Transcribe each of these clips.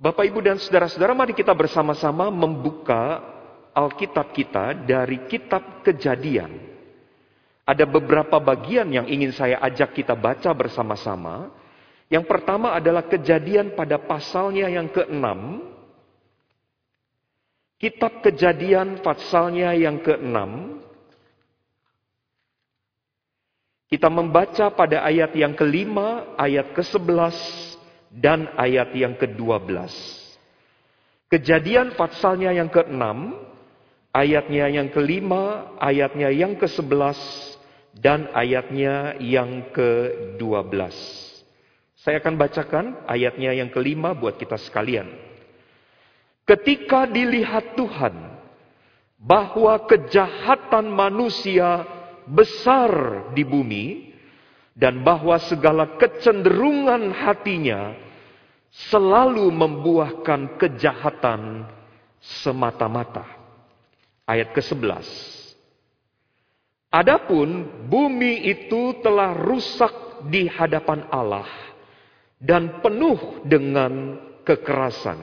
Bapak, Ibu, dan saudara-saudara, mari kita bersama-sama membuka Alkitab kita dari Kitab Kejadian. Ada beberapa bagian yang ingin saya ajak kita baca bersama-sama. Yang pertama adalah Kejadian pada pasalnya yang ke-6. Kitab Kejadian pasalnya yang ke-6. Kita membaca pada ayat yang kelima, ayat ke-11, dan ayat yang ke-12. Kejadian pasalnya yang ke-6, ayatnya yang kelima, ayatnya yang ke-11, dan ayatnya yang ke-12. Saya akan bacakan ayatnya yang kelima buat kita sekalian. Ketika dilihat Tuhan bahwa kejahatan manusia besar di bumi dan bahwa segala kecenderungan hatinya selalu membuahkan kejahatan semata-mata. Ayat ke-11. Adapun bumi itu telah rusak di hadapan Allah dan penuh dengan kekerasan.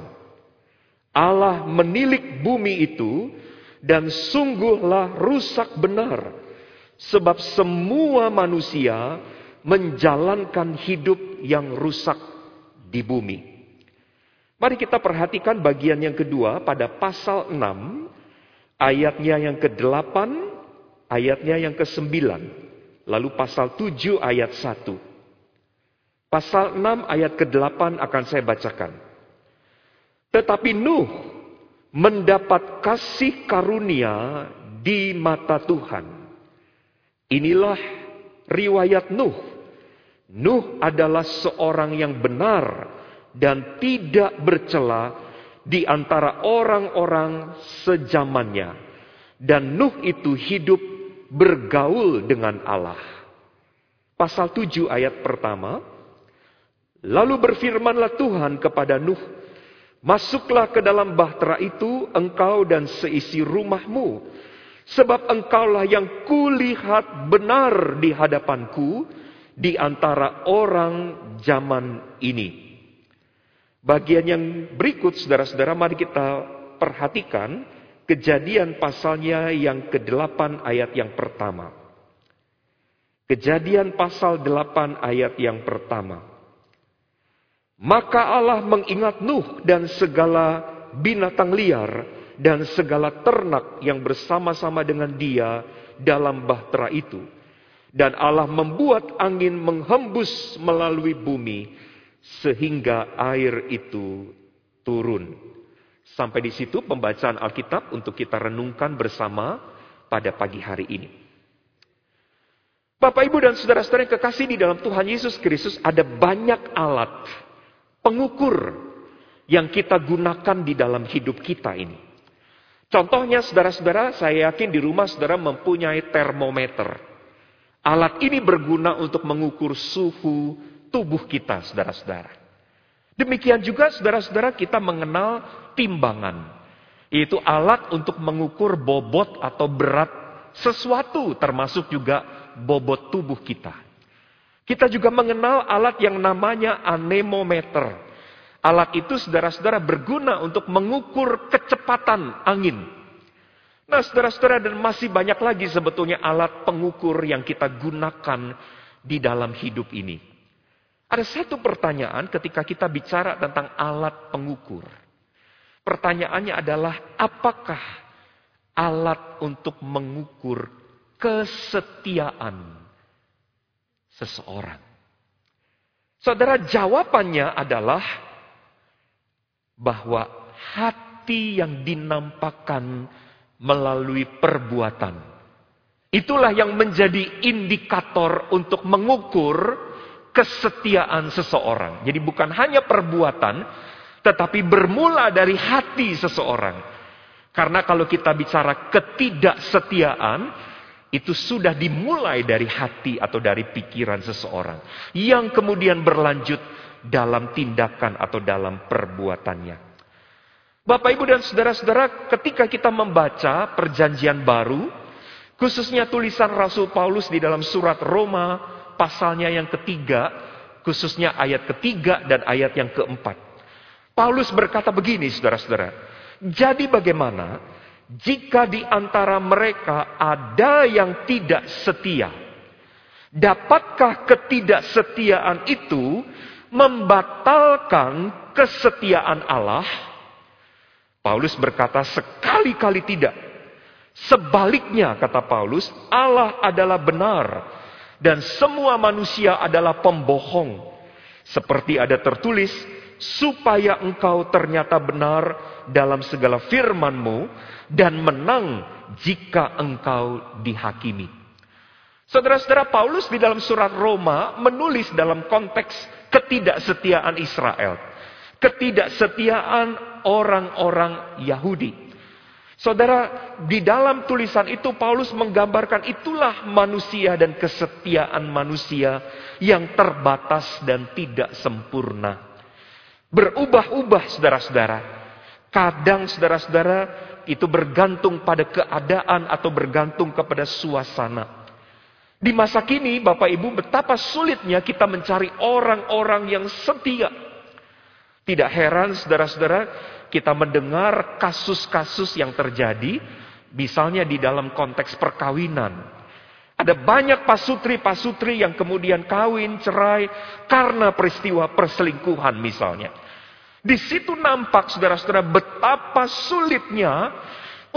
Allah menilik bumi itu dan sungguhlah rusak benar Sebab semua manusia menjalankan hidup yang rusak di bumi. Mari kita perhatikan bagian yang kedua pada pasal 6, ayatnya yang ke-8, ayatnya yang ke-9. Lalu pasal 7 ayat 1. Pasal 6 ayat ke-8 akan saya bacakan. Tetapi Nuh mendapat kasih karunia di mata Tuhan Inilah riwayat Nuh. Nuh adalah seorang yang benar dan tidak bercela di antara orang-orang sejamannya. Dan Nuh itu hidup bergaul dengan Allah. Pasal 7 ayat pertama. Lalu berfirmanlah Tuhan kepada Nuh, Masuklah ke dalam bahtera itu engkau dan seisi rumahmu Sebab engkaulah yang kulihat benar di hadapanku di antara orang zaman ini. Bagian yang berikut saudara-saudara mari kita perhatikan kejadian pasalnya yang ke-8 ayat yang pertama. Kejadian pasal 8 ayat yang pertama. Maka Allah mengingat Nuh dan segala binatang liar dan segala ternak yang bersama-sama dengan dia dalam bahtera itu. Dan Allah membuat angin menghembus melalui bumi sehingga air itu turun. Sampai di situ pembacaan Alkitab untuk kita renungkan bersama pada pagi hari ini. Bapak, Ibu, dan saudara-saudara yang kekasih di dalam Tuhan Yesus Kristus, ada banyak alat pengukur yang kita gunakan di dalam hidup kita ini. Contohnya saudara-saudara, saya yakin di rumah saudara mempunyai termometer. Alat ini berguna untuk mengukur suhu tubuh kita, saudara-saudara. Demikian juga saudara-saudara kita mengenal timbangan. Yaitu alat untuk mengukur bobot atau berat sesuatu termasuk juga bobot tubuh kita. Kita juga mengenal alat yang namanya anemometer. Alat itu saudara-saudara berguna untuk mengukur kecepatan angin. Nah saudara-saudara dan masih banyak lagi sebetulnya alat pengukur yang kita gunakan di dalam hidup ini. Ada satu pertanyaan ketika kita bicara tentang alat pengukur. Pertanyaannya adalah apakah alat untuk mengukur kesetiaan seseorang? Saudara jawabannya adalah bahwa hati yang dinampakkan melalui perbuatan itulah yang menjadi indikator untuk mengukur kesetiaan seseorang. Jadi bukan hanya perbuatan tetapi bermula dari hati seseorang. Karena kalau kita bicara ketidaksetiaan itu sudah dimulai dari hati atau dari pikiran seseorang yang kemudian berlanjut dalam tindakan atau dalam perbuatannya. Bapak, Ibu, dan saudara-saudara, ketika kita membaca Perjanjian Baru, khususnya tulisan Rasul Paulus di dalam surat Roma, pasalnya yang ketiga, khususnya ayat ketiga dan ayat yang keempat, Paulus berkata begini, saudara-saudara. Jadi bagaimana jika di antara mereka ada yang tidak setia? Dapatkah ketidaksetiaan itu membatalkan kesetiaan Allah? Paulus berkata sekali-kali tidak. Sebaliknya kata Paulus, Allah adalah benar dan semua manusia adalah pembohong. Seperti ada tertulis, supaya engkau ternyata benar dalam segala firmanmu dan menang jika engkau dihakimi. Saudara-saudara Paulus di dalam surat Roma menulis dalam konteks ketidaksetiaan Israel. Ketidaksetiaan orang-orang Yahudi. Saudara, di dalam tulisan itu Paulus menggambarkan itulah manusia dan kesetiaan manusia yang terbatas dan tidak sempurna. Berubah-ubah saudara-saudara. Kadang saudara-saudara itu bergantung pada keadaan atau bergantung kepada suasana. Di masa kini Bapak Ibu betapa sulitnya kita mencari orang-orang yang setia. Tidak heran saudara-saudara kita mendengar kasus-kasus yang terjadi, misalnya di dalam konteks perkawinan. Ada banyak pasutri-pasutri yang kemudian kawin, cerai, karena peristiwa perselingkuhan misalnya. Di situ nampak saudara-saudara betapa sulitnya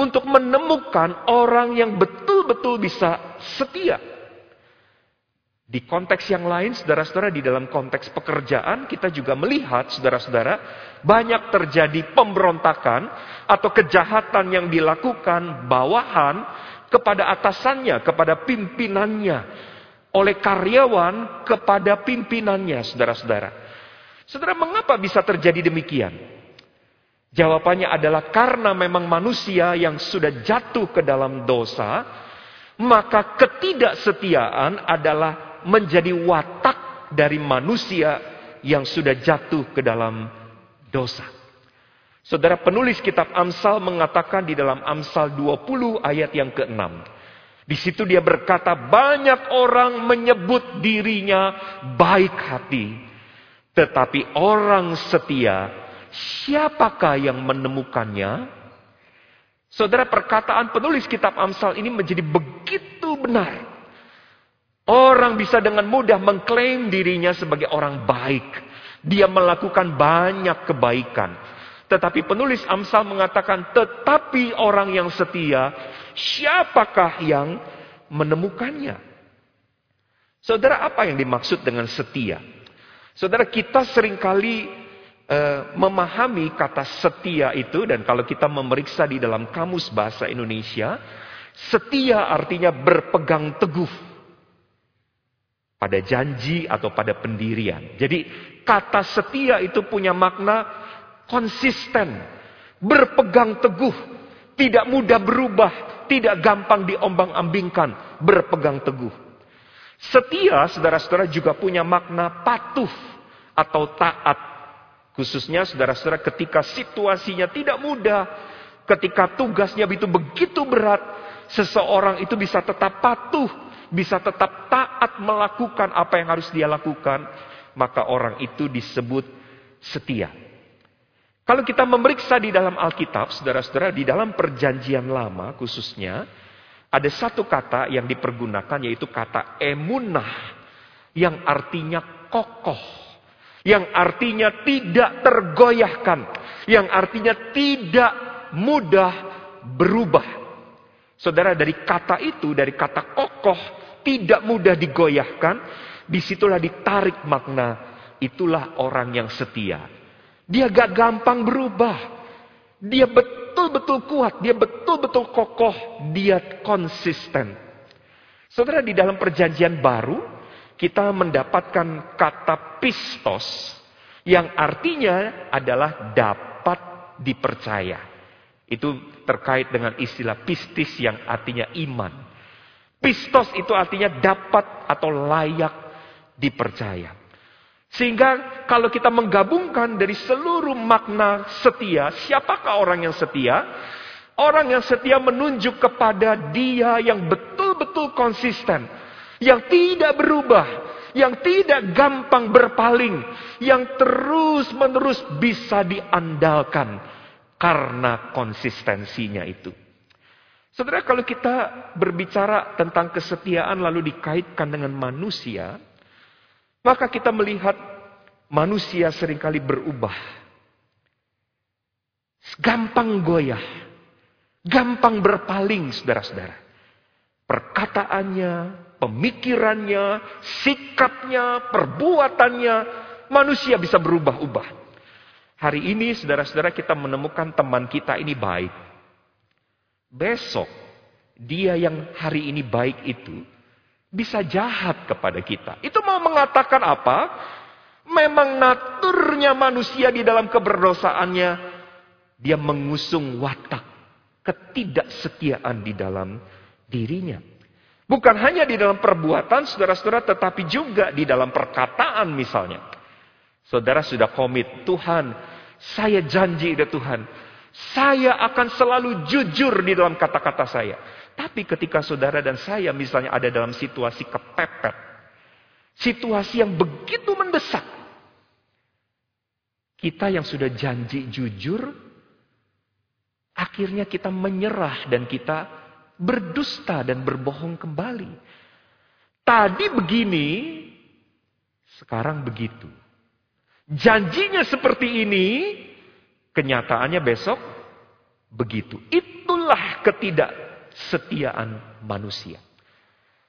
untuk menemukan orang yang betul-betul bisa setia. Di konteks yang lain, saudara-saudara, di dalam konteks pekerjaan, kita juga melihat, saudara-saudara, banyak terjadi pemberontakan atau kejahatan yang dilakukan bawahan kepada atasannya, kepada pimpinannya, oleh karyawan kepada pimpinannya, saudara-saudara. Saudara, mengapa bisa terjadi demikian? Jawabannya adalah karena memang manusia yang sudah jatuh ke dalam dosa, maka ketidaksetiaan adalah menjadi watak dari manusia yang sudah jatuh ke dalam dosa. Saudara penulis kitab Amsal mengatakan di dalam Amsal 20 ayat yang ke-6. Di situ dia berkata banyak orang menyebut dirinya baik hati. Tetapi orang setia siapakah yang menemukannya? Saudara perkataan penulis kitab Amsal ini menjadi begitu benar. Orang bisa dengan mudah mengklaim dirinya sebagai orang baik. Dia melakukan banyak kebaikan. Tetapi penulis Amsal mengatakan, tetapi orang yang setia, siapakah yang menemukannya? Saudara, apa yang dimaksud dengan setia? Saudara, kita sering kali uh, memahami kata setia itu, dan kalau kita memeriksa di dalam kamus bahasa Indonesia, setia artinya berpegang teguh pada janji atau pada pendirian. Jadi kata setia itu punya makna konsisten, berpegang teguh, tidak mudah berubah, tidak gampang diombang-ambingkan, berpegang teguh. Setia, saudara-saudara juga punya makna patuh atau taat. Khususnya saudara-saudara ketika situasinya tidak mudah, ketika tugasnya itu begitu berat, seseorang itu bisa tetap patuh, bisa tetap taat melakukan apa yang harus dia lakukan, maka orang itu disebut setia. Kalau kita memeriksa di dalam Alkitab, saudara-saudara, di dalam perjanjian lama khususnya, ada satu kata yang dipergunakan yaitu kata emunah, yang artinya kokoh, yang artinya tidak tergoyahkan, yang artinya tidak mudah berubah. Saudara, dari kata itu, dari kata kokoh, tidak mudah digoyahkan, di situlah ditarik makna, itulah orang yang setia. Dia gak gampang berubah. Dia betul-betul kuat, dia betul-betul kokoh, dia konsisten. Saudara di dalam perjanjian baru, kita mendapatkan kata pistos, yang artinya adalah dapat dipercaya. Itu terkait dengan istilah pistis yang artinya iman. Pistos itu artinya dapat atau layak dipercaya. Sehingga kalau kita menggabungkan dari seluruh makna setia, siapakah orang yang setia? Orang yang setia menunjuk kepada dia yang betul-betul konsisten. Yang tidak berubah. yang tidak gampang berpaling, yang terus-menerus bisa diandalkan karena konsistensinya itu. Saudara, kalau kita berbicara tentang kesetiaan lalu dikaitkan dengan manusia, maka kita melihat manusia sering kali berubah. Gampang goyah, gampang berpaling, saudara-saudara. Perkataannya, pemikirannya, sikapnya, perbuatannya, manusia bisa berubah-ubah. Hari ini, saudara-saudara, kita menemukan teman kita ini baik. Besok, dia yang hari ini baik itu bisa jahat kepada kita. Itu mau mengatakan apa? Memang naturnya manusia di dalam keberdosaannya, dia mengusung watak ketidaksetiaan di dalam dirinya. Bukan hanya di dalam perbuatan, saudara-saudara, tetapi juga di dalam perkataan misalnya. Saudara sudah komit, Tuhan, saya janji ya Tuhan, saya akan selalu jujur di dalam kata-kata saya. Tapi ketika saudara dan saya misalnya ada dalam situasi kepepet, situasi yang begitu mendesak, kita yang sudah janji jujur, akhirnya kita menyerah dan kita berdusta dan berbohong kembali. Tadi begini, sekarang begitu. Janjinya seperti ini, kenyataannya besok begitu. Itulah ketidaksetiaan manusia.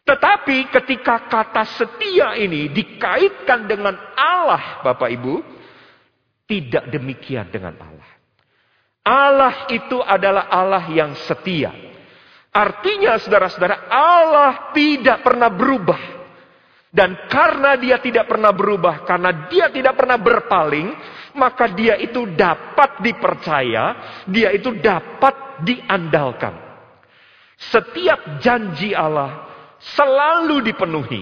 Tetapi ketika kata setia ini dikaitkan dengan Allah, Bapak Ibu, tidak demikian dengan Allah. Allah itu adalah Allah yang setia. Artinya saudara-saudara Allah tidak pernah berubah. Dan karena dia tidak pernah berubah, karena dia tidak pernah berpaling, maka dia itu dapat dipercaya, dia itu dapat diandalkan. Setiap janji Allah selalu dipenuhi.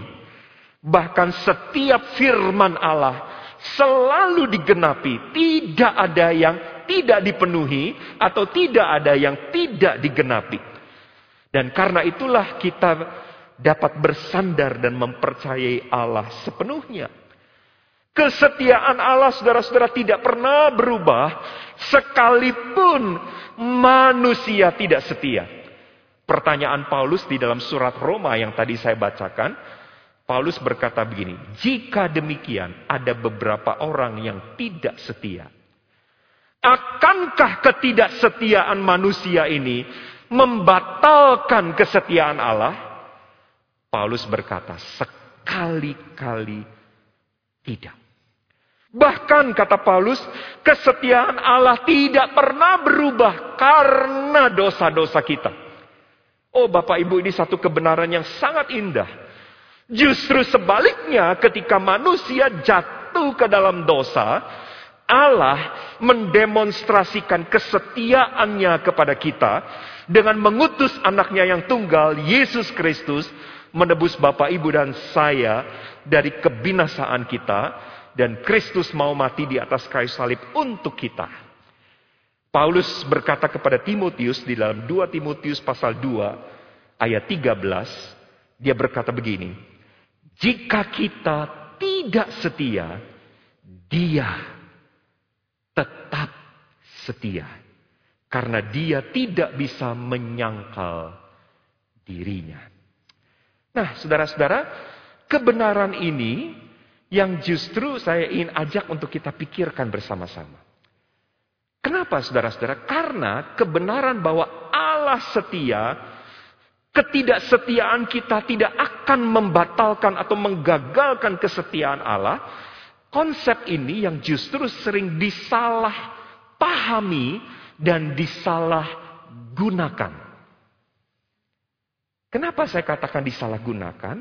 Bahkan setiap firman Allah selalu digenapi. Tidak ada yang tidak dipenuhi atau tidak ada yang tidak digenapi. Dan karena itulah kita dapat bersandar dan mempercayai Allah sepenuhnya. Kesetiaan Allah saudara-saudara tidak pernah berubah sekalipun manusia tidak setia. Pertanyaan Paulus di dalam surat Roma yang tadi saya bacakan, Paulus berkata begini, jika demikian ada beberapa orang yang tidak setia. Akankah ketidaksetiaan manusia ini membatalkan kesetiaan Allah? Paulus berkata, sekali-kali tidak. Bahkan kata Paulus, kesetiaan Allah tidak pernah berubah karena dosa-dosa kita. Oh Bapak Ibu ini satu kebenaran yang sangat indah. Justru sebaliknya ketika manusia jatuh ke dalam dosa, Allah mendemonstrasikan kesetiaannya kepada kita dengan mengutus anaknya yang tunggal, Yesus Kristus, menebus Bapak Ibu dan saya dari kebinasaan kita dan Kristus mau mati di atas kayu salib untuk kita. Paulus berkata kepada Timotius di dalam 2 Timotius pasal 2 ayat 13, dia berkata begini, jika kita tidak setia, dia tetap setia. Karena dia tidak bisa menyangkal dirinya. Nah, saudara-saudara, kebenaran ini yang justru saya ingin ajak untuk kita pikirkan bersama-sama. Kenapa saudara-saudara? Karena kebenaran bahwa Allah setia Ketidaksetiaan kita tidak akan membatalkan atau menggagalkan kesetiaan Allah. Konsep ini yang justru sering disalah pahami dan disalahgunakan. Kenapa saya katakan disalahgunakan?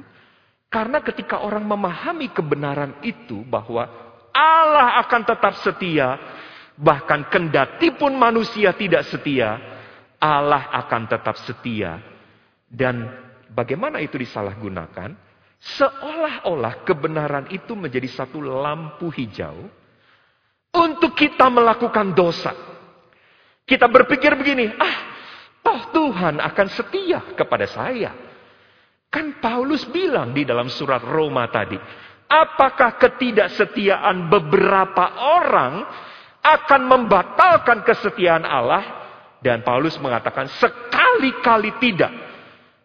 Karena ketika orang memahami kebenaran itu bahwa Allah akan tetap setia, bahkan kendati pun manusia tidak setia, Allah akan tetap setia dan bagaimana itu disalahgunakan? Seolah-olah kebenaran itu menjadi satu lampu hijau untuk kita melakukan dosa. Kita berpikir begini, ah, toh Tuhan akan setia kepada saya. Kan Paulus bilang di dalam surat Roma tadi, Apakah ketidaksetiaan beberapa orang akan membatalkan kesetiaan Allah? Dan Paulus mengatakan sekali-kali tidak.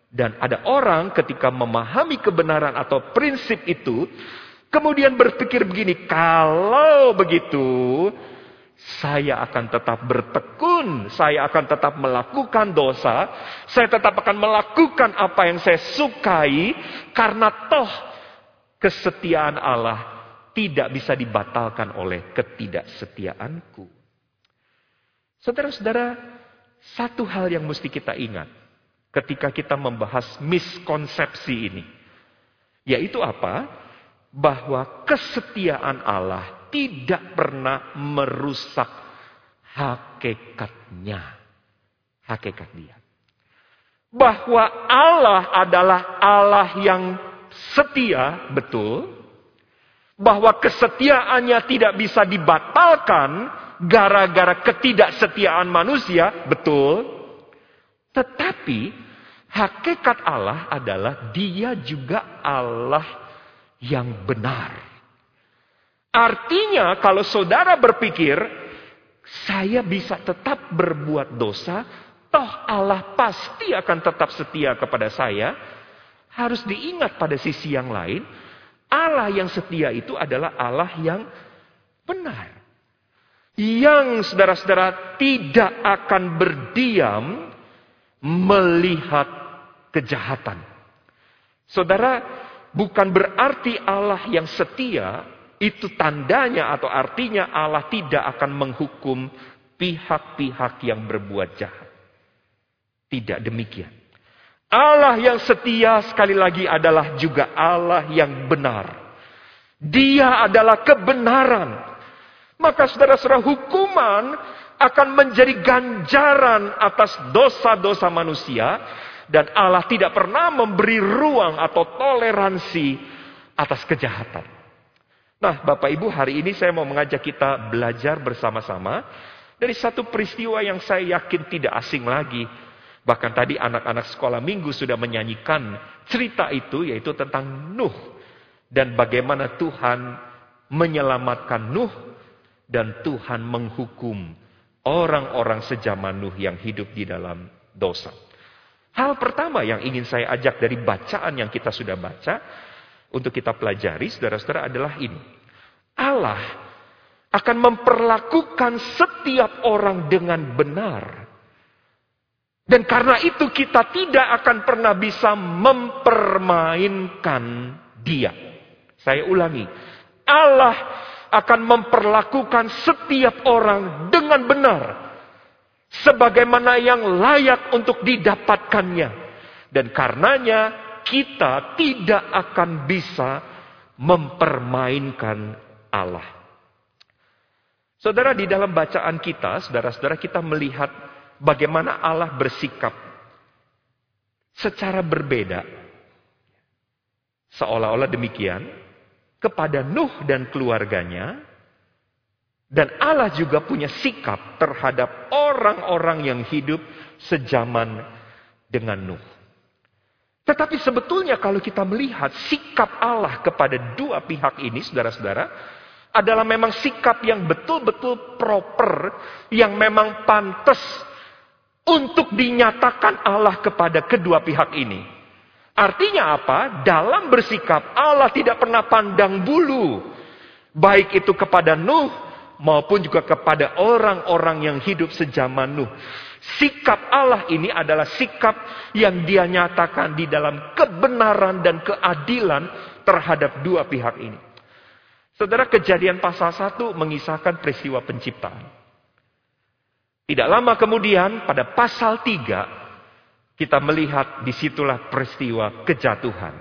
Dan ada orang ketika memahami kebenaran atau prinsip itu, kemudian berpikir begini, kalau begitu, saya akan tetap bertekun, saya akan tetap melakukan dosa, saya tetap akan melakukan apa yang saya sukai, karena toh kesetiaan Allah tidak bisa dibatalkan oleh ketidaksetiaanku. Saudara-saudara, satu hal yang mesti kita ingat ketika kita membahas miskonsepsi ini, yaitu apa? Bahwa kesetiaan Allah tidak pernah merusak hakikatnya. Hakikat dia. Bahwa Allah adalah Allah yang setia, betul bahwa kesetiaannya tidak bisa dibatalkan gara-gara ketidaksetiaan manusia, betul. Tetapi hakikat Allah adalah dia juga Allah yang benar. Artinya kalau saudara berpikir, saya bisa tetap berbuat dosa, toh Allah pasti akan tetap setia kepada saya, harus diingat pada sisi yang lain, Allah yang setia itu adalah Allah yang benar. Yang saudara-saudara tidak akan berdiam melihat kejahatan. Saudara, bukan berarti Allah yang setia itu tandanya atau artinya Allah tidak akan menghukum pihak-pihak yang berbuat jahat. Tidak demikian. Allah yang setia sekali lagi adalah juga Allah yang benar. Dia adalah kebenaran. Maka saudara-saudara hukuman akan menjadi ganjaran atas dosa-dosa manusia. Dan Allah tidak pernah memberi ruang atau toleransi atas kejahatan. Nah Bapak Ibu hari ini saya mau mengajak kita belajar bersama-sama. Dari satu peristiwa yang saya yakin tidak asing lagi Bahkan tadi anak-anak sekolah minggu sudah menyanyikan cerita itu yaitu tentang Nuh. Dan bagaimana Tuhan menyelamatkan Nuh dan Tuhan menghukum orang-orang sejaman Nuh yang hidup di dalam dosa. Hal pertama yang ingin saya ajak dari bacaan yang kita sudah baca untuk kita pelajari saudara-saudara adalah ini. Allah akan memperlakukan setiap orang dengan benar dan karena itu kita tidak akan pernah bisa mempermainkan dia. Saya ulangi. Allah akan memperlakukan setiap orang dengan benar. Sebagaimana yang layak untuk didapatkannya. Dan karenanya kita tidak akan bisa mempermainkan Allah. Saudara di dalam bacaan kita, saudara-saudara kita melihat bagaimana Allah bersikap secara berbeda. Seolah-olah demikian kepada Nuh dan keluarganya dan Allah juga punya sikap terhadap orang-orang yang hidup sejaman dengan Nuh. Tetapi sebetulnya kalau kita melihat sikap Allah kepada dua pihak ini, saudara-saudara, adalah memang sikap yang betul-betul proper, yang memang pantas untuk dinyatakan Allah kepada kedua pihak ini. Artinya apa? Dalam bersikap Allah tidak pernah pandang bulu. Baik itu kepada Nuh maupun juga kepada orang-orang yang hidup sejaman Nuh. Sikap Allah ini adalah sikap yang dia nyatakan di dalam kebenaran dan keadilan terhadap dua pihak ini. Saudara kejadian pasal 1 mengisahkan peristiwa penciptaan. Tidak lama kemudian pada pasal 3 kita melihat di situlah peristiwa kejatuhan.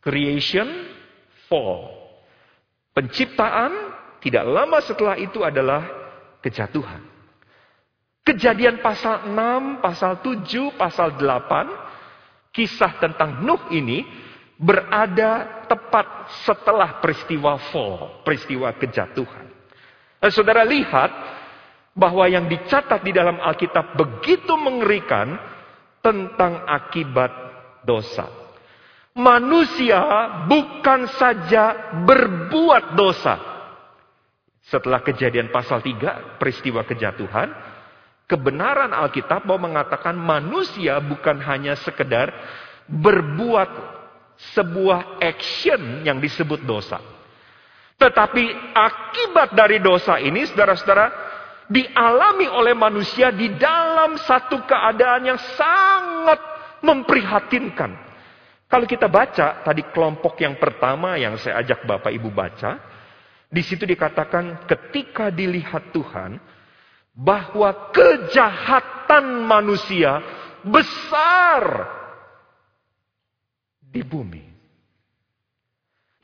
Creation, fall. Penciptaan tidak lama setelah itu adalah kejatuhan. Kejadian pasal 6, pasal 7, pasal 8, kisah tentang Nuh ini berada tepat setelah peristiwa fall, peristiwa kejatuhan. Dan saudara lihat bahwa yang dicatat di dalam Alkitab begitu mengerikan tentang akibat dosa. Manusia bukan saja berbuat dosa. Setelah kejadian pasal 3, peristiwa kejatuhan, kebenaran Alkitab mau mengatakan manusia bukan hanya sekedar berbuat sebuah action yang disebut dosa. Tetapi akibat dari dosa ini, saudara-saudara, dialami oleh manusia di dalam satu keadaan yang sangat memprihatinkan. Kalau kita baca tadi kelompok yang pertama yang saya ajak Bapak Ibu baca, di situ dikatakan ketika dilihat Tuhan bahwa kejahatan manusia besar di bumi.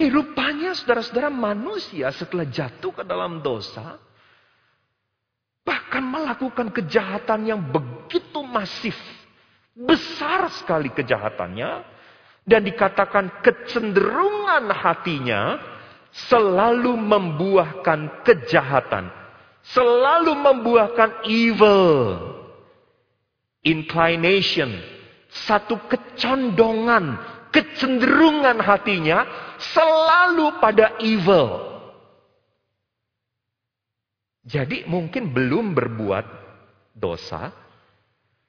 Eh, rupanya saudara-saudara manusia setelah jatuh ke dalam dosa bahkan melakukan kejahatan yang begitu masif. Besar sekali kejahatannya dan dikatakan kecenderungan hatinya selalu membuahkan kejahatan, selalu membuahkan evil, inclination, satu kecondongan, kecenderungan hatinya selalu pada evil. Jadi mungkin belum berbuat dosa,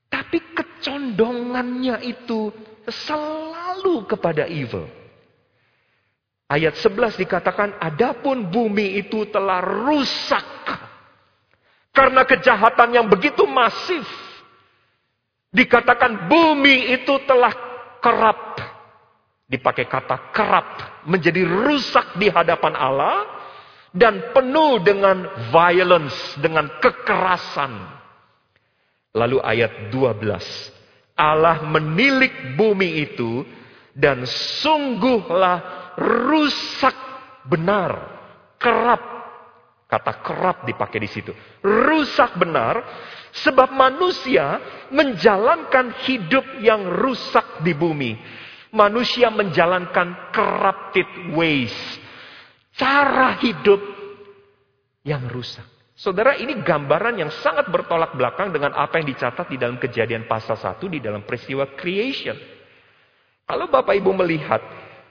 tapi kecondongannya itu selalu kepada evil. Ayat 11 dikatakan, adapun bumi itu telah rusak. Karena kejahatan yang begitu masif. Dikatakan bumi itu telah kerap. Dipakai kata kerap. Menjadi rusak di hadapan Allah. Dan penuh dengan violence, dengan kekerasan. Lalu ayat 12. Allah menilik bumi itu dan sungguhlah rusak benar, kerap. Kata kerap dipakai di situ. Rusak benar sebab manusia menjalankan hidup yang rusak di bumi. Manusia menjalankan corrupted ways. Cara hidup yang rusak. Saudara, ini gambaran yang sangat bertolak belakang dengan apa yang dicatat di dalam kejadian pasal 1 di dalam peristiwa creation. Kalau Bapak Ibu melihat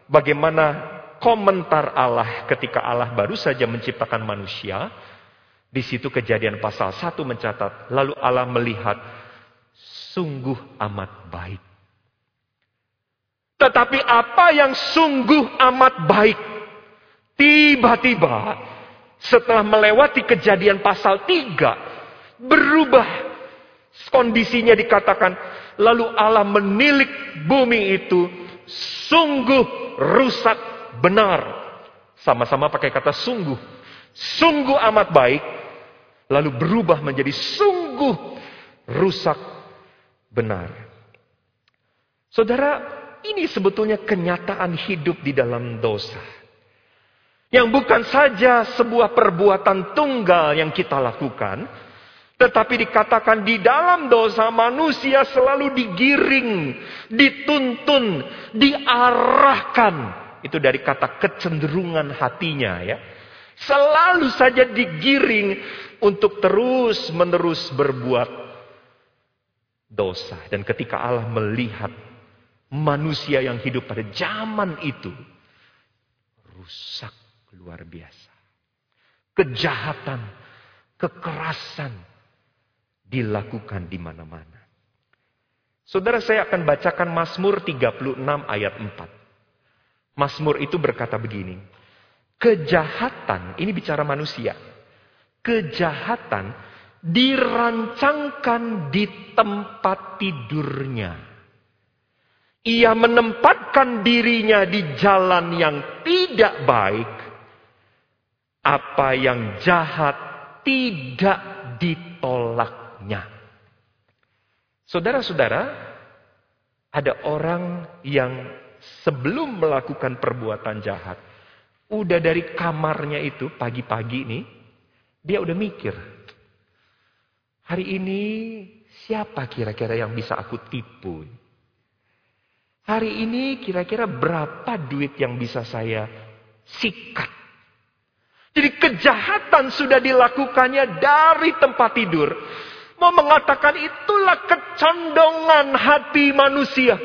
bagaimana komentar Allah ketika Allah baru saja menciptakan manusia, di situ kejadian pasal 1 mencatat, lalu Allah melihat sungguh amat baik. Tetapi apa yang sungguh amat baik, tiba-tiba setelah melewati kejadian pasal 3, berubah kondisinya dikatakan, lalu Allah menilik bumi itu sungguh rusak benar. Sama-sama pakai kata sungguh. Sungguh amat baik, lalu berubah menjadi sungguh rusak benar. Saudara, ini sebetulnya kenyataan hidup di dalam dosa. Yang bukan saja sebuah perbuatan tunggal yang kita lakukan, tetapi dikatakan di dalam dosa manusia selalu digiring, dituntun, diarahkan. Itu dari kata kecenderungan hatinya ya. Selalu saja digiring untuk terus menerus berbuat dosa. Dan ketika Allah melihat manusia yang hidup pada zaman itu rusak luar biasa. Kejahatan, kekerasan dilakukan di mana-mana. Saudara saya akan bacakan Mazmur 36 ayat 4. Mazmur itu berkata begini. Kejahatan, ini bicara manusia. Kejahatan dirancangkan di tempat tidurnya. Ia menempatkan dirinya di jalan yang tidak baik apa yang jahat tidak ditolaknya. Saudara-saudara, ada orang yang sebelum melakukan perbuatan jahat, udah dari kamarnya itu pagi-pagi nih, dia udah mikir. Hari ini siapa kira-kira yang bisa aku tipu? Hari ini kira-kira berapa duit yang bisa saya sikat? Jadi kejahatan sudah dilakukannya dari tempat tidur. Mau mengatakan itulah kecondongan hati manusia.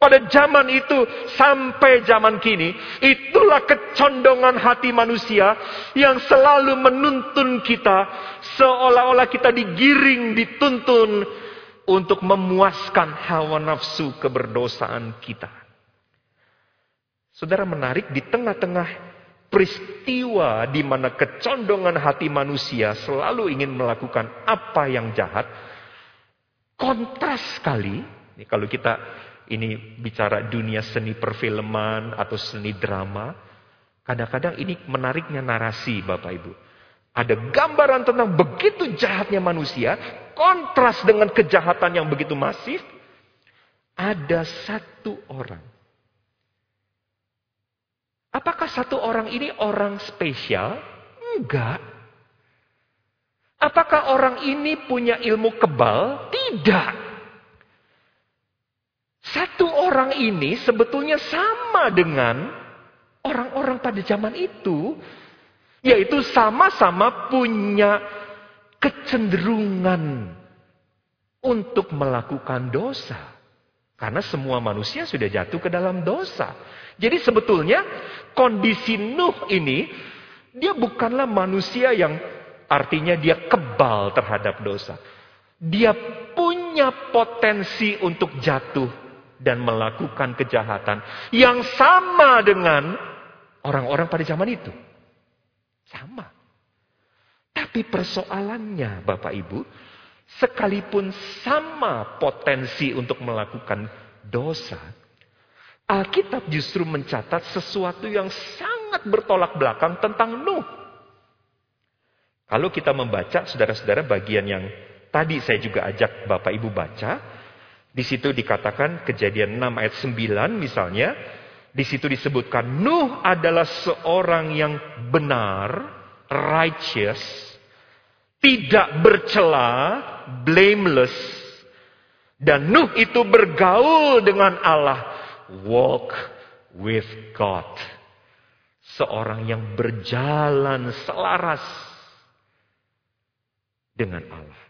Pada zaman itu sampai zaman kini, itulah kecondongan hati manusia yang selalu menuntun kita seolah-olah kita digiring, dituntun untuk memuaskan hawa nafsu keberdosaan kita. Saudara menarik di tengah-tengah peristiwa di mana kecondongan hati manusia selalu ingin melakukan apa yang jahat, kontras sekali. Kalau kita ini bicara dunia seni perfilman atau seni drama, kadang-kadang ini menariknya narasi Bapak Ibu. Ada gambaran tentang begitu jahatnya manusia, kontras dengan kejahatan yang begitu masif. Ada satu orang. Apakah satu orang ini orang spesial? Enggak. Apakah orang ini punya ilmu kebal? Tidak. Satu orang ini sebetulnya sama dengan orang-orang pada zaman itu, yaitu sama-sama punya kecenderungan untuk melakukan dosa. Karena semua manusia sudah jatuh ke dalam dosa. Jadi sebetulnya kondisi Nuh ini, dia bukanlah manusia yang artinya dia kebal terhadap dosa. Dia punya potensi untuk jatuh dan melakukan kejahatan yang sama dengan orang-orang pada zaman itu. Sama. Tapi persoalannya Bapak Ibu, sekalipun sama potensi untuk melakukan dosa, Alkitab justru mencatat sesuatu yang sangat bertolak belakang tentang Nuh. Kalau kita membaca, saudara-saudara, bagian yang tadi saya juga ajak Bapak Ibu baca, di situ dikatakan kejadian 6 ayat 9 misalnya. Di situ disebutkan Nuh adalah seorang yang benar, righteous, tidak bercela, blameless. Dan Nuh itu bergaul dengan Allah. Walk with God. Seorang yang berjalan selaras dengan Allah.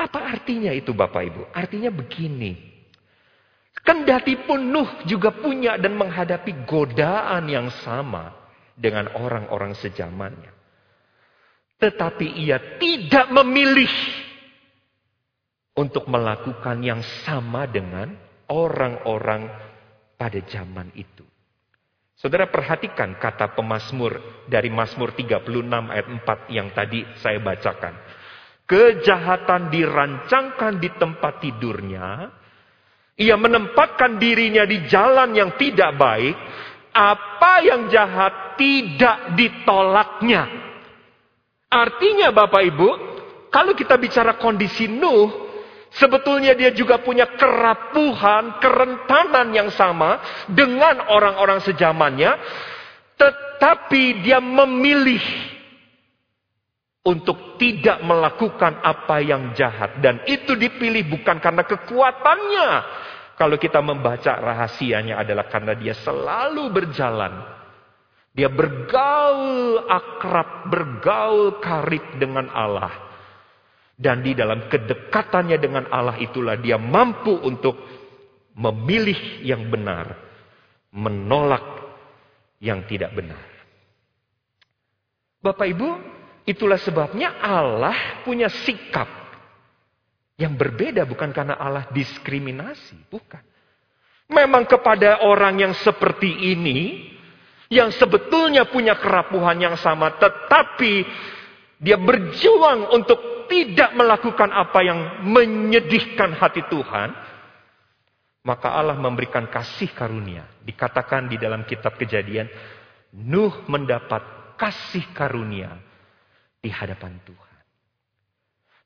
Apa artinya itu Bapak Ibu? Artinya begini. Kendati pun Nuh juga punya dan menghadapi godaan yang sama dengan orang-orang sejamannya. Tetapi ia tidak memilih untuk melakukan yang sama dengan orang-orang pada zaman itu. Saudara perhatikan kata pemazmur dari Mazmur 36 ayat 4 yang tadi saya bacakan. Kejahatan dirancangkan di tempat tidurnya. Ia menempatkan dirinya di jalan yang tidak baik. Apa yang jahat tidak ditolaknya. Artinya Bapak Ibu, kalau kita bicara kondisi Nuh, sebetulnya dia juga punya kerapuhan, kerentanan yang sama dengan orang-orang sejamannya. Tetapi dia memilih untuk tidak melakukan apa yang jahat. Dan itu dipilih bukan karena kekuatannya. Kalau kita membaca rahasianya adalah karena dia selalu berjalan. Dia bergaul akrab, bergaul karib dengan Allah. Dan di dalam kedekatannya dengan Allah itulah dia mampu untuk memilih yang benar. Menolak yang tidak benar. Bapak Ibu, Itulah sebabnya Allah punya sikap yang berbeda bukan karena Allah diskriminasi, bukan. Memang kepada orang yang seperti ini, yang sebetulnya punya kerapuhan yang sama, tetapi dia berjuang untuk tidak melakukan apa yang menyedihkan hati Tuhan, maka Allah memberikan kasih karunia. Dikatakan di dalam kitab kejadian, Nuh mendapat kasih karunia di hadapan Tuhan.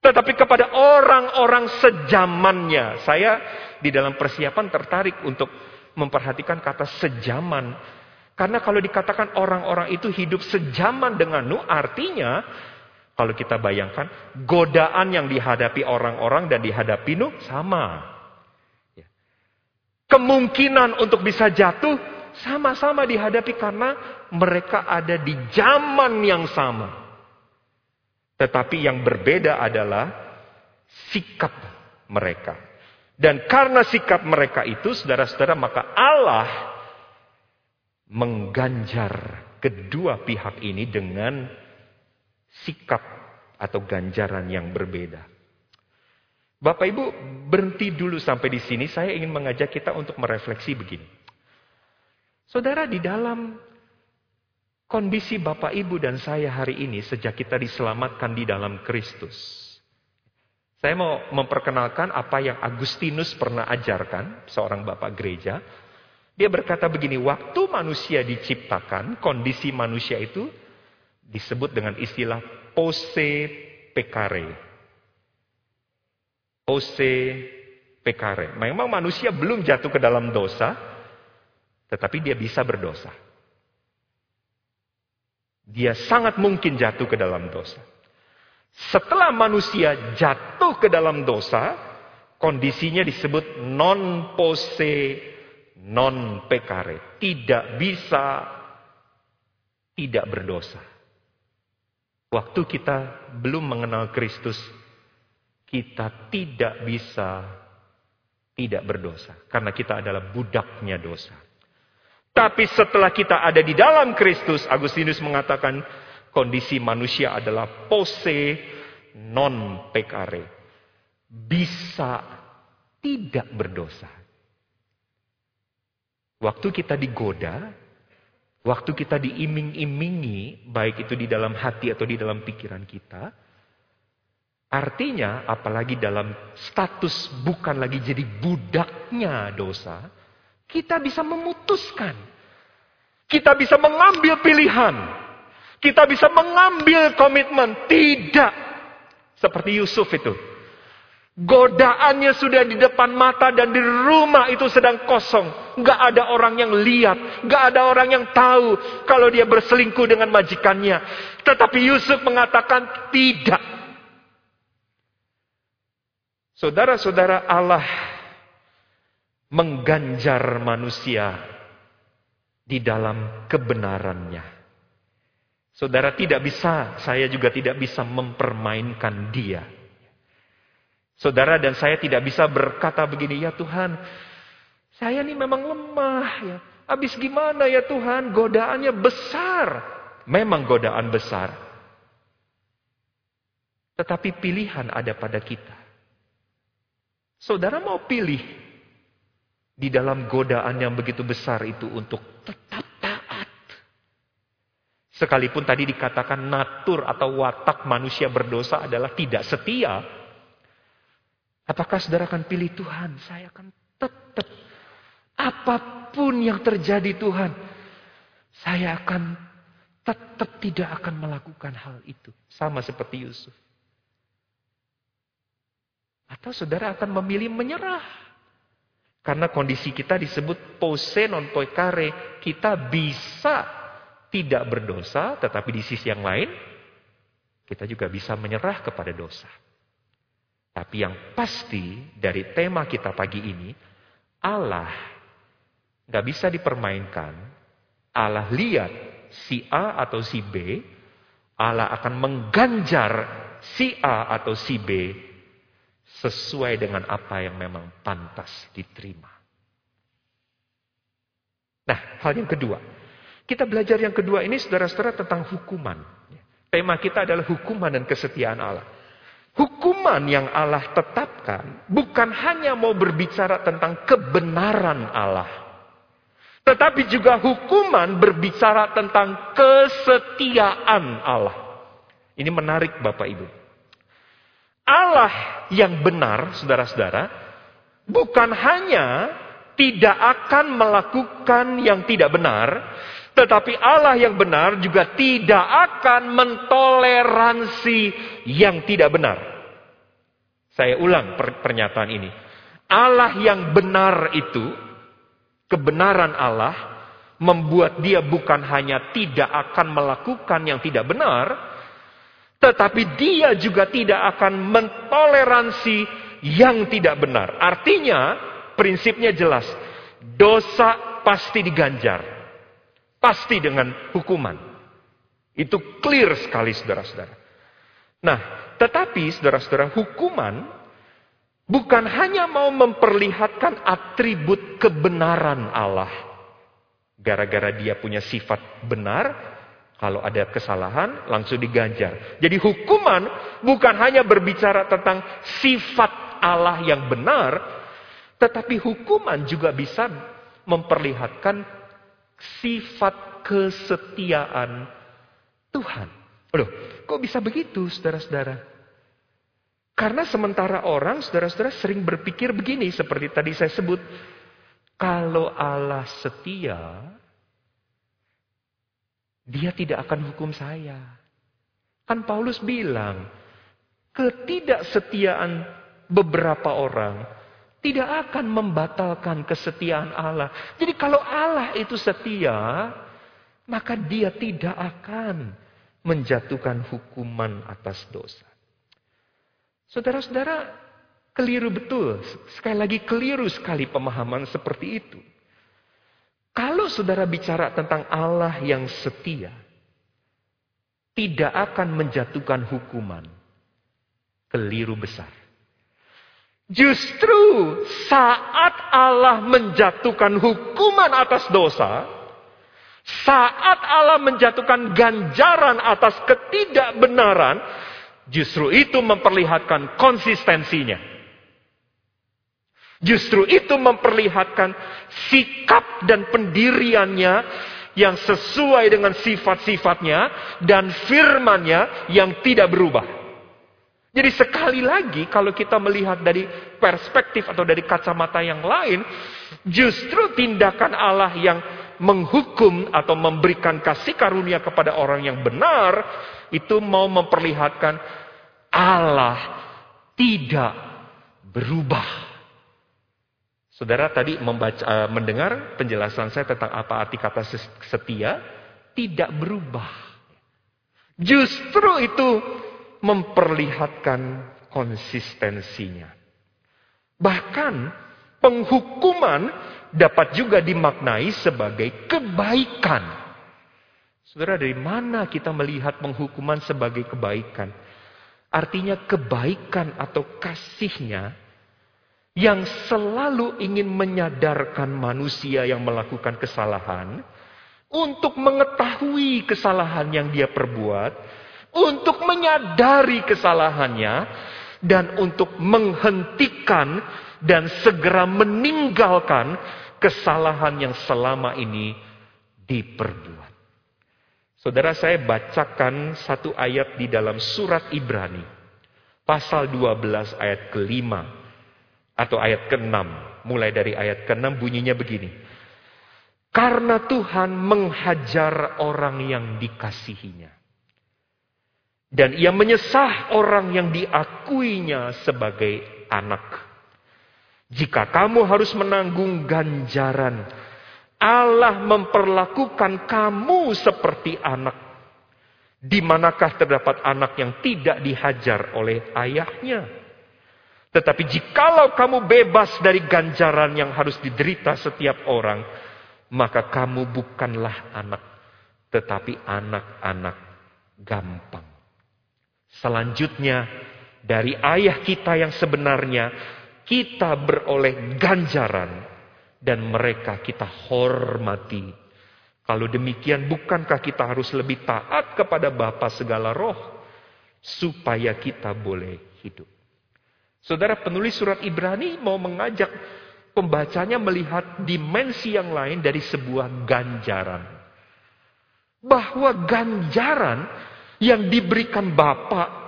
Tetapi kepada orang-orang sejamannya, saya di dalam persiapan tertarik untuk memperhatikan kata sejaman. Karena kalau dikatakan orang-orang itu hidup sejaman dengan Nuh, artinya kalau kita bayangkan godaan yang dihadapi orang-orang dan dihadapi Nuh sama. Ya. Kemungkinan untuk bisa jatuh sama-sama dihadapi karena mereka ada di zaman yang sama. Tetapi yang berbeda adalah sikap mereka. Dan karena sikap mereka itu, saudara-saudara, maka Allah mengganjar kedua pihak ini dengan sikap atau ganjaran yang berbeda. Bapak Ibu, berhenti dulu sampai di sini. Saya ingin mengajak kita untuk merefleksi begini. Saudara, di dalam kondisi Bapak Ibu dan saya hari ini, sejak kita diselamatkan di dalam Kristus, saya mau memperkenalkan apa yang Agustinus pernah ajarkan, seorang bapak gereja. Dia berkata begini, waktu manusia diciptakan, kondisi manusia itu disebut dengan istilah pose pekare. Pose pekare. Memang manusia belum jatuh ke dalam dosa, tetapi dia bisa berdosa. Dia sangat mungkin jatuh ke dalam dosa. Setelah manusia jatuh ke dalam dosa, kondisinya disebut non pose non pekare. Tidak bisa tidak berdosa. Waktu kita belum mengenal Kristus, kita tidak bisa tidak berdosa. Karena kita adalah budaknya dosa. Tapi setelah kita ada di dalam Kristus, Agustinus mengatakan, kondisi manusia adalah pose non pekare. Bisa tidak berdosa. Waktu kita digoda, waktu kita diiming-imingi, baik itu di dalam hati atau di dalam pikiran kita, artinya apalagi dalam status bukan lagi jadi budaknya dosa, kita bisa memutuskan. Kita bisa mengambil pilihan kita bisa mengambil komitmen. Tidak. Seperti Yusuf itu. Godaannya sudah di depan mata dan di rumah itu sedang kosong. Gak ada orang yang lihat. Gak ada orang yang tahu kalau dia berselingkuh dengan majikannya. Tetapi Yusuf mengatakan tidak. Saudara-saudara Allah mengganjar manusia di dalam kebenarannya. Saudara tidak bisa, saya juga tidak bisa mempermainkan dia. Saudara dan saya tidak bisa berkata begini, ya Tuhan, saya ini memang lemah ya. Habis gimana ya Tuhan, godaannya besar. Memang godaan besar. Tetapi pilihan ada pada kita. Saudara mau pilih di dalam godaan yang begitu besar itu untuk tetap Sekalipun tadi dikatakan natur atau watak manusia berdosa adalah tidak setia. Apakah saudara akan pilih Tuhan? Saya akan tetap. Apa pun yang terjadi Tuhan. Saya akan tetap tidak akan melakukan hal itu. Sama seperti Yusuf. Atau saudara akan memilih menyerah. Karena kondisi kita disebut pose non poikare. Kita bisa tidak berdosa, tetapi di sisi yang lain, kita juga bisa menyerah kepada dosa. Tapi yang pasti dari tema kita pagi ini, Allah nggak bisa dipermainkan. Allah lihat si A atau si B, Allah akan mengganjar si A atau si B sesuai dengan apa yang memang pantas diterima. Nah, hal yang kedua, kita belajar yang kedua ini saudara-saudara tentang hukuman. Tema kita adalah hukuman dan kesetiaan Allah. Hukuman yang Allah tetapkan bukan hanya mau berbicara tentang kebenaran Allah. Tetapi juga hukuman berbicara tentang kesetiaan Allah. Ini menarik Bapak Ibu. Allah yang benar, saudara-saudara, bukan hanya tidak akan melakukan yang tidak benar, tetapi Allah yang benar juga tidak akan mentoleransi yang tidak benar. Saya ulang pernyataan ini. Allah yang benar itu, kebenaran Allah, membuat dia bukan hanya tidak akan melakukan yang tidak benar, tetapi dia juga tidak akan mentoleransi yang tidak benar. Artinya, prinsipnya jelas. Dosa pasti diganjar. Pasti dengan hukuman. Itu clear sekali saudara-saudara. Nah, tetapi saudara-saudara hukuman bukan hanya mau memperlihatkan atribut kebenaran Allah. Gara-gara dia punya sifat benar, kalau ada kesalahan langsung diganjar. Jadi hukuman bukan hanya berbicara tentang sifat Allah yang benar, tetapi hukuman juga bisa memperlihatkan sifat kesetiaan Tuhan. Loh, kok bisa begitu saudara-saudara? Karena sementara orang, saudara-saudara sering berpikir begini, seperti tadi saya sebut. Kalau Allah setia, dia tidak akan hukum saya. Kan Paulus bilang, ketidaksetiaan beberapa orang tidak akan membatalkan kesetiaan Allah. Jadi kalau Allah itu setia, maka dia tidak akan menjatuhkan hukuman atas dosa. Saudara-saudara, keliru betul. Sekali lagi keliru sekali pemahaman seperti itu. Kalau saudara bicara tentang Allah yang setia, tidak akan menjatuhkan hukuman. Keliru besar. Justru saat Allah menjatuhkan hukuman atas dosa, saat Allah menjatuhkan ganjaran atas ketidakbenaran, Justru itu memperlihatkan konsistensinya. Justru itu memperlihatkan sikap dan pendiriannya yang sesuai dengan sifat-sifatnya dan firmannya yang tidak berubah. Jadi sekali lagi kalau kita melihat dari perspektif atau dari kacamata yang lain, justru tindakan Allah yang menghukum atau memberikan kasih karunia kepada orang yang benar itu mau memperlihatkan Allah tidak berubah. Saudara tadi membaca, eh, mendengar penjelasan saya tentang apa arti kata setia, tidak berubah. Justru itu memperlihatkan konsistensinya. Bahkan penghukuman dapat juga dimaknai sebagai kebaikan. Saudara, dari mana kita melihat penghukuman sebagai kebaikan? Artinya kebaikan atau kasihnya yang selalu ingin menyadarkan manusia yang melakukan kesalahan untuk mengetahui kesalahan yang dia perbuat, untuk menyadari kesalahannya, dan untuk menghentikan dan segera meninggalkan kesalahan yang selama ini diperbuat. Saudara saya bacakan satu ayat di dalam surat Ibrani. Pasal 12 ayat kelima. Atau ayat keenam. Mulai dari ayat keenam bunyinya begini. Karena Tuhan menghajar orang yang dikasihinya. Dan ia menyesah orang yang diakuinya sebagai anak. Jika kamu harus menanggung ganjaran Allah memperlakukan kamu seperti anak. Di manakah terdapat anak yang tidak dihajar oleh ayahnya? Tetapi jikalau kamu bebas dari ganjaran yang harus diderita setiap orang, maka kamu bukanlah anak, tetapi anak-anak gampang. Selanjutnya, dari ayah kita yang sebenarnya, kita beroleh ganjaran dan mereka kita hormati. Kalau demikian bukankah kita harus lebih taat kepada Bapa segala roh supaya kita boleh hidup. Saudara penulis surat Ibrani mau mengajak pembacanya melihat dimensi yang lain dari sebuah ganjaran. Bahwa ganjaran yang diberikan Bapa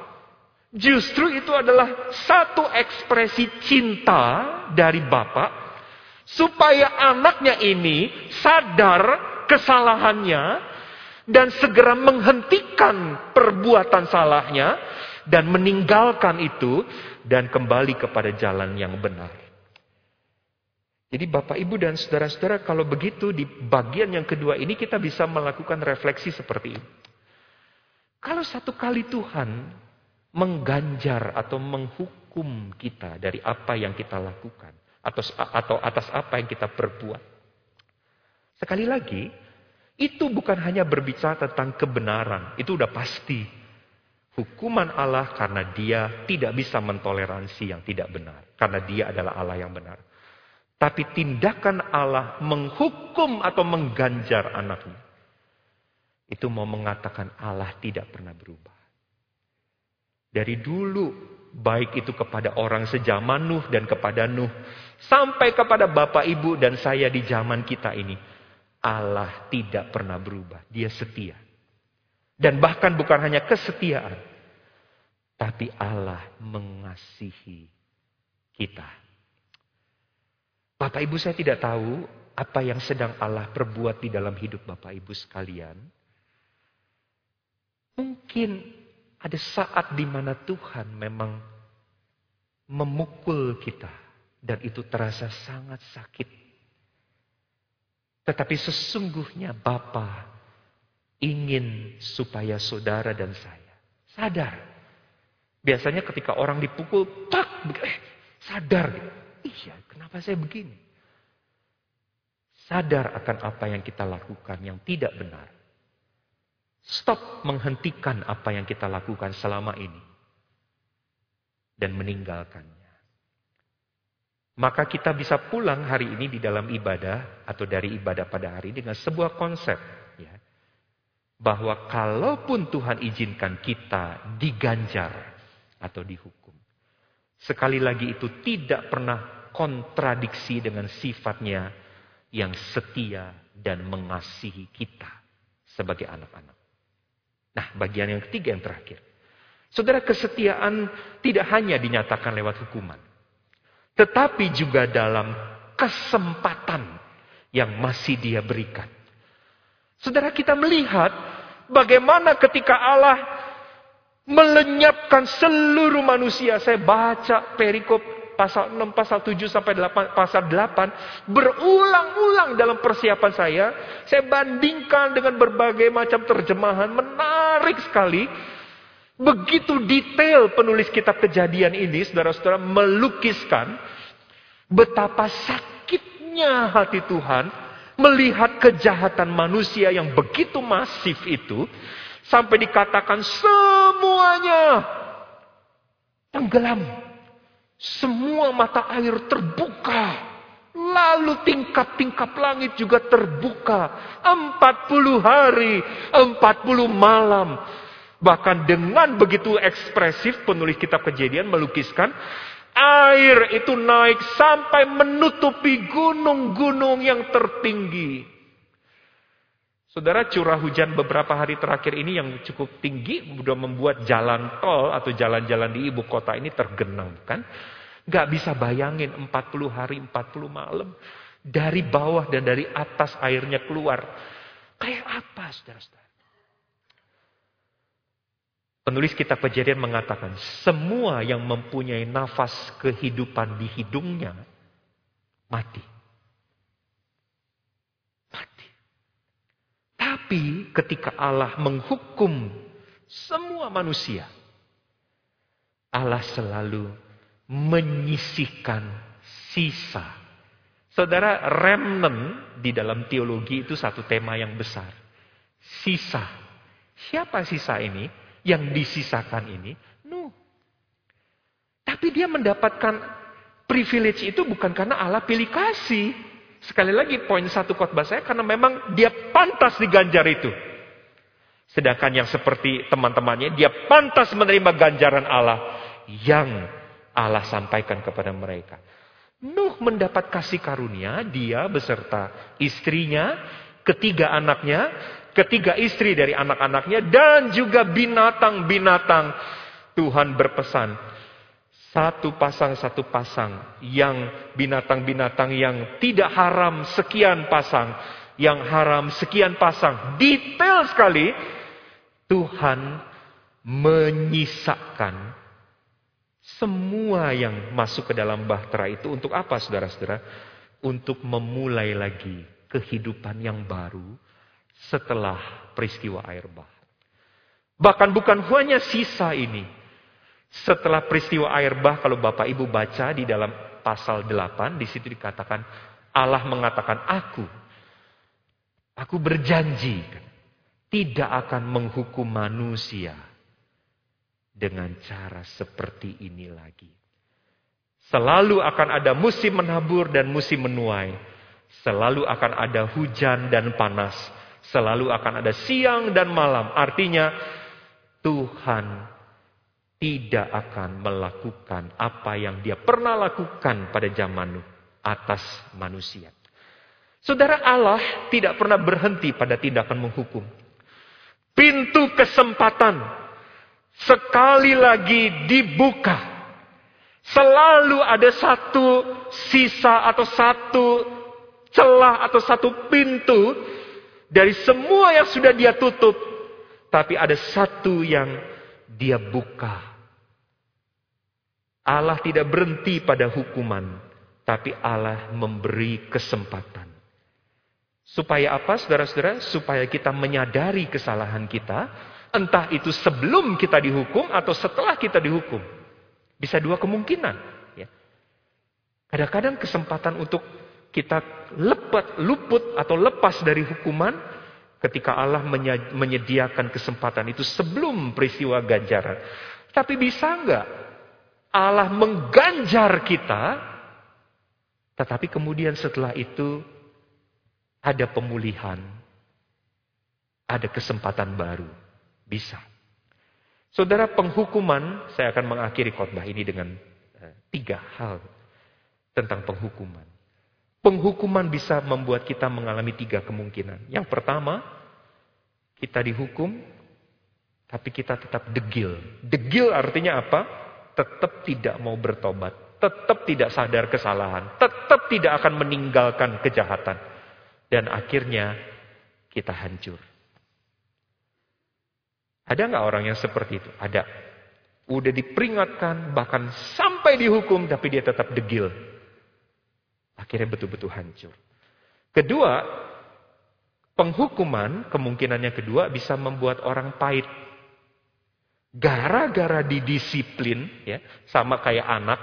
justru itu adalah satu ekspresi cinta dari Bapak Supaya anaknya ini sadar kesalahannya dan segera menghentikan perbuatan salahnya dan meninggalkan itu dan kembali kepada jalan yang benar. Jadi Bapak Ibu dan saudara-saudara kalau begitu di bagian yang kedua ini kita bisa melakukan refleksi seperti ini. Kalau satu kali Tuhan mengganjar atau menghukum kita dari apa yang kita lakukan atau atau atas apa yang kita perbuat. Sekali lagi, itu bukan hanya berbicara tentang kebenaran, itu udah pasti. Hukuman Allah karena dia tidak bisa mentoleransi yang tidak benar. Karena dia adalah Allah yang benar. Tapi tindakan Allah menghukum atau mengganjar anaknya. Itu mau mengatakan Allah tidak pernah berubah. Dari dulu, baik itu kepada orang sejaman Nuh dan kepada Nuh. Sampai kepada Bapak Ibu dan saya di zaman kita ini. Allah tidak pernah berubah. Dia setia. Dan bahkan bukan hanya kesetiaan. Tapi Allah mengasihi kita. Bapak Ibu saya tidak tahu apa yang sedang Allah perbuat di dalam hidup Bapak Ibu sekalian. Mungkin ada saat di mana Tuhan memang memukul kita. Dan itu terasa sangat sakit. Tetapi sesungguhnya Bapa ingin supaya saudara dan saya sadar. Biasanya ketika orang dipukul, tak, eh, sadar. Iya, kenapa saya begini? Sadar akan apa yang kita lakukan yang tidak benar. Stop menghentikan apa yang kita lakukan selama ini. Dan meninggalkannya. Maka kita bisa pulang hari ini di dalam ibadah atau dari ibadah pada hari dengan sebuah konsep. Bahwa kalaupun Tuhan izinkan kita diganjar atau dihukum. Sekali lagi itu tidak pernah kontradiksi dengan sifatnya yang setia dan mengasihi kita sebagai anak-anak. Nah bagian yang ketiga yang terakhir. Saudara kesetiaan tidak hanya dinyatakan lewat hukuman. Tetapi juga dalam kesempatan yang masih dia berikan. Saudara kita melihat bagaimana ketika Allah melenyapkan seluruh manusia. Saya baca perikop pasal 6, pasal 7 sampai 8, pasal 8 berulang-ulang dalam persiapan saya. Saya bandingkan dengan berbagai macam terjemahan, menarik sekali. Begitu detail penulis kitab kejadian ini, saudara-saudara melukiskan betapa sakitnya hati Tuhan melihat kejahatan manusia yang begitu masif itu sampai dikatakan semuanya tenggelam. Semua mata air terbuka. Lalu tingkap-tingkap langit juga terbuka. 40 hari, 40 malam. Bahkan dengan begitu ekspresif penulis kitab kejadian melukiskan Air itu naik sampai menutupi gunung-gunung yang tertinggi. Saudara curah hujan beberapa hari terakhir ini yang cukup tinggi sudah membuat jalan tol atau jalan-jalan di ibu kota ini tergenang kan. Gak bisa bayangin 40 hari 40 malam dari bawah dan dari atas airnya keluar. Kayak apa saudara-saudara? Penulis kitab kejadian mengatakan, semua yang mempunyai nafas kehidupan di hidungnya, mati. Mati. Tapi ketika Allah menghukum semua manusia, Allah selalu menyisihkan sisa. Saudara, remnant di dalam teologi itu satu tema yang besar. Sisa. Siapa sisa ini? Yang disisakan ini Nuh. Tapi dia mendapatkan privilege itu bukan karena Allah pilih kasih. Sekali lagi poin satu khotbah saya karena memang dia pantas diganjar itu. Sedangkan yang seperti teman-temannya dia pantas menerima ganjaran Allah yang Allah sampaikan kepada mereka. Nuh mendapat kasih karunia, dia beserta istrinya, ketiga anaknya, ketiga istri dari anak-anaknya, dan juga binatang-binatang. Tuhan berpesan, satu pasang satu pasang, yang binatang-binatang yang tidak haram sekian pasang, yang haram sekian pasang. Detail sekali, Tuhan menyisakan semua yang masuk ke dalam bahtera itu untuk apa saudara-saudara? Untuk memulai lagi kehidupan yang baru setelah peristiwa air bah. Bahkan bukan hanya sisa ini. Setelah peristiwa air bah, kalau Bapak Ibu baca di dalam pasal 8, di situ dikatakan Allah mengatakan aku. Aku berjanji tidak akan menghukum manusia dengan cara seperti ini lagi. Selalu akan ada musim menabur dan musim menuai. Selalu akan ada hujan dan panas. Selalu akan ada siang dan malam. Artinya Tuhan tidak akan melakukan apa yang dia pernah lakukan pada zaman atas manusia. Saudara Allah tidak pernah berhenti pada tindakan menghukum. Pintu kesempatan sekali lagi dibuka Selalu ada satu sisa atau satu celah atau satu pintu dari semua yang sudah dia tutup. Tapi ada satu yang dia buka. Allah tidak berhenti pada hukuman. Tapi Allah memberi kesempatan. Supaya apa saudara-saudara? Supaya kita menyadari kesalahan kita. Entah itu sebelum kita dihukum atau setelah kita dihukum. Bisa dua kemungkinan. Ya. Kadang-kadang kesempatan untuk kita lepat, luput atau lepas dari hukuman ketika Allah menyediakan kesempatan itu sebelum peristiwa ganjaran. Tapi bisa enggak Allah mengganjar kita, tetapi kemudian setelah itu ada pemulihan, ada kesempatan baru. Bisa. Saudara penghukuman, saya akan mengakhiri khotbah ini dengan uh, tiga hal tentang penghukuman. Penghukuman bisa membuat kita mengalami tiga kemungkinan. Yang pertama, kita dihukum, tapi kita tetap degil. Degil artinya apa? Tetap tidak mau bertobat. Tetap tidak sadar kesalahan. Tetap tidak akan meninggalkan kejahatan. Dan akhirnya kita hancur. Ada nggak orang yang seperti itu? Ada. Udah diperingatkan, bahkan sampai dihukum, tapi dia tetap degil. Akhirnya betul-betul hancur. Kedua, penghukuman, kemungkinan yang kedua bisa membuat orang pahit. Gara-gara didisiplin, ya, sama kayak anak,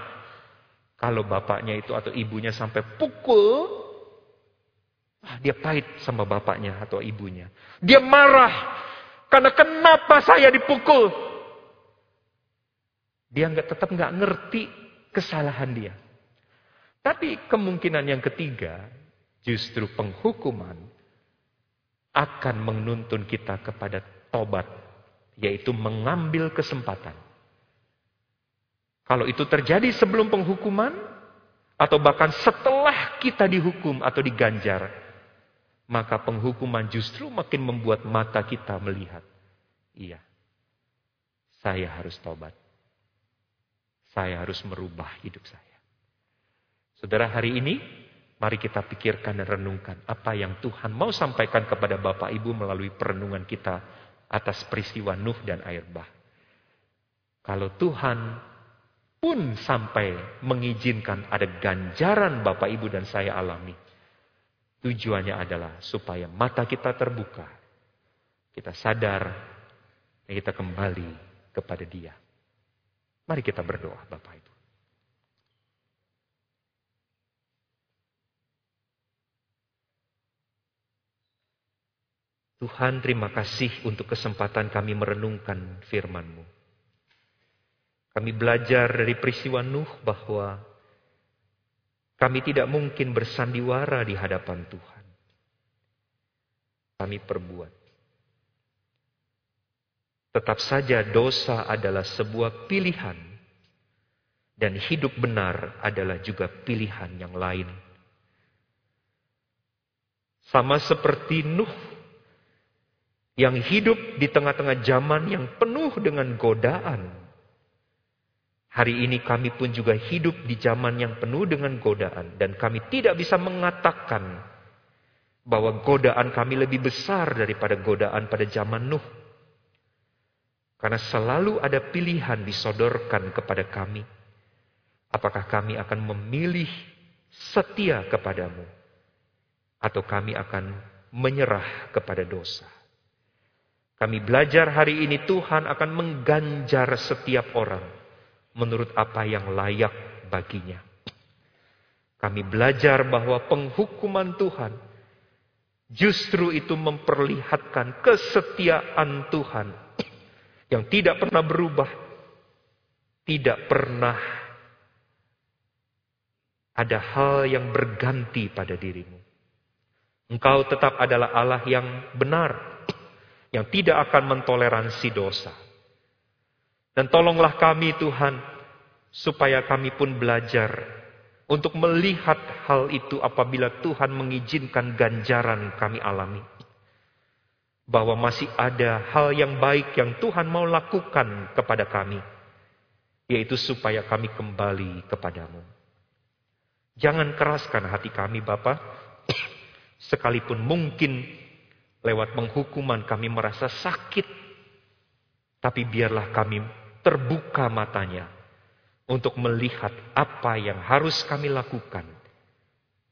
kalau bapaknya itu atau ibunya sampai pukul, ah, dia pahit sama bapaknya atau ibunya. Dia marah, karena kenapa saya dipukul? Dia nggak tetap nggak ngerti kesalahan dia. Tapi kemungkinan yang ketiga, justru penghukuman akan menuntun kita kepada tobat, yaitu mengambil kesempatan. Kalau itu terjadi sebelum penghukuman, atau bahkan setelah kita dihukum atau diganjar, maka penghukuman justru makin membuat mata kita melihat. Iya, saya harus tobat. Saya harus merubah hidup saya. Saudara, hari ini mari kita pikirkan dan renungkan apa yang Tuhan mau sampaikan kepada Bapak Ibu melalui perenungan kita atas peristiwa Nuh dan air bah. Kalau Tuhan pun sampai mengizinkan ada ganjaran Bapak Ibu dan saya alami, Tujuannya adalah supaya mata kita terbuka. Kita sadar dan kita kembali kepada dia. Mari kita berdoa Bapak Ibu. Tuhan terima kasih untuk kesempatan kami merenungkan firman-Mu. Kami belajar dari peristiwa Nuh bahwa kami tidak mungkin bersandiwara di hadapan Tuhan. Kami perbuat. Tetap saja dosa adalah sebuah pilihan. Dan hidup benar adalah juga pilihan yang lain. Sama seperti Nuh yang hidup di tengah-tengah zaman yang penuh dengan godaan Hari ini kami pun juga hidup di zaman yang penuh dengan godaan. Dan kami tidak bisa mengatakan bahwa godaan kami lebih besar daripada godaan pada zaman Nuh. Karena selalu ada pilihan disodorkan kepada kami. Apakah kami akan memilih setia kepadamu. Atau kami akan menyerah kepada dosa. Kami belajar hari ini Tuhan akan mengganjar setiap orang menurut apa yang layak baginya. Kami belajar bahwa penghukuman Tuhan justru itu memperlihatkan kesetiaan Tuhan yang tidak pernah berubah, tidak pernah ada hal yang berganti pada dirimu. Engkau tetap adalah Allah yang benar, yang tidak akan mentoleransi dosa. Dan tolonglah kami Tuhan, supaya kami pun belajar untuk melihat hal itu apabila Tuhan mengizinkan ganjaran kami alami. Bahwa masih ada hal yang baik yang Tuhan mau lakukan kepada kami. Yaitu supaya kami kembali kepadamu. Jangan keraskan hati kami Bapak. Sekalipun mungkin lewat penghukuman kami merasa sakit. Tapi biarlah kami terbuka matanya untuk melihat apa yang harus kami lakukan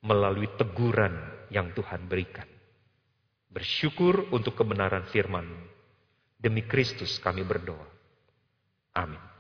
melalui teguran yang Tuhan berikan. Bersyukur untuk kebenaran firman Demi Kristus kami berdoa. Amin.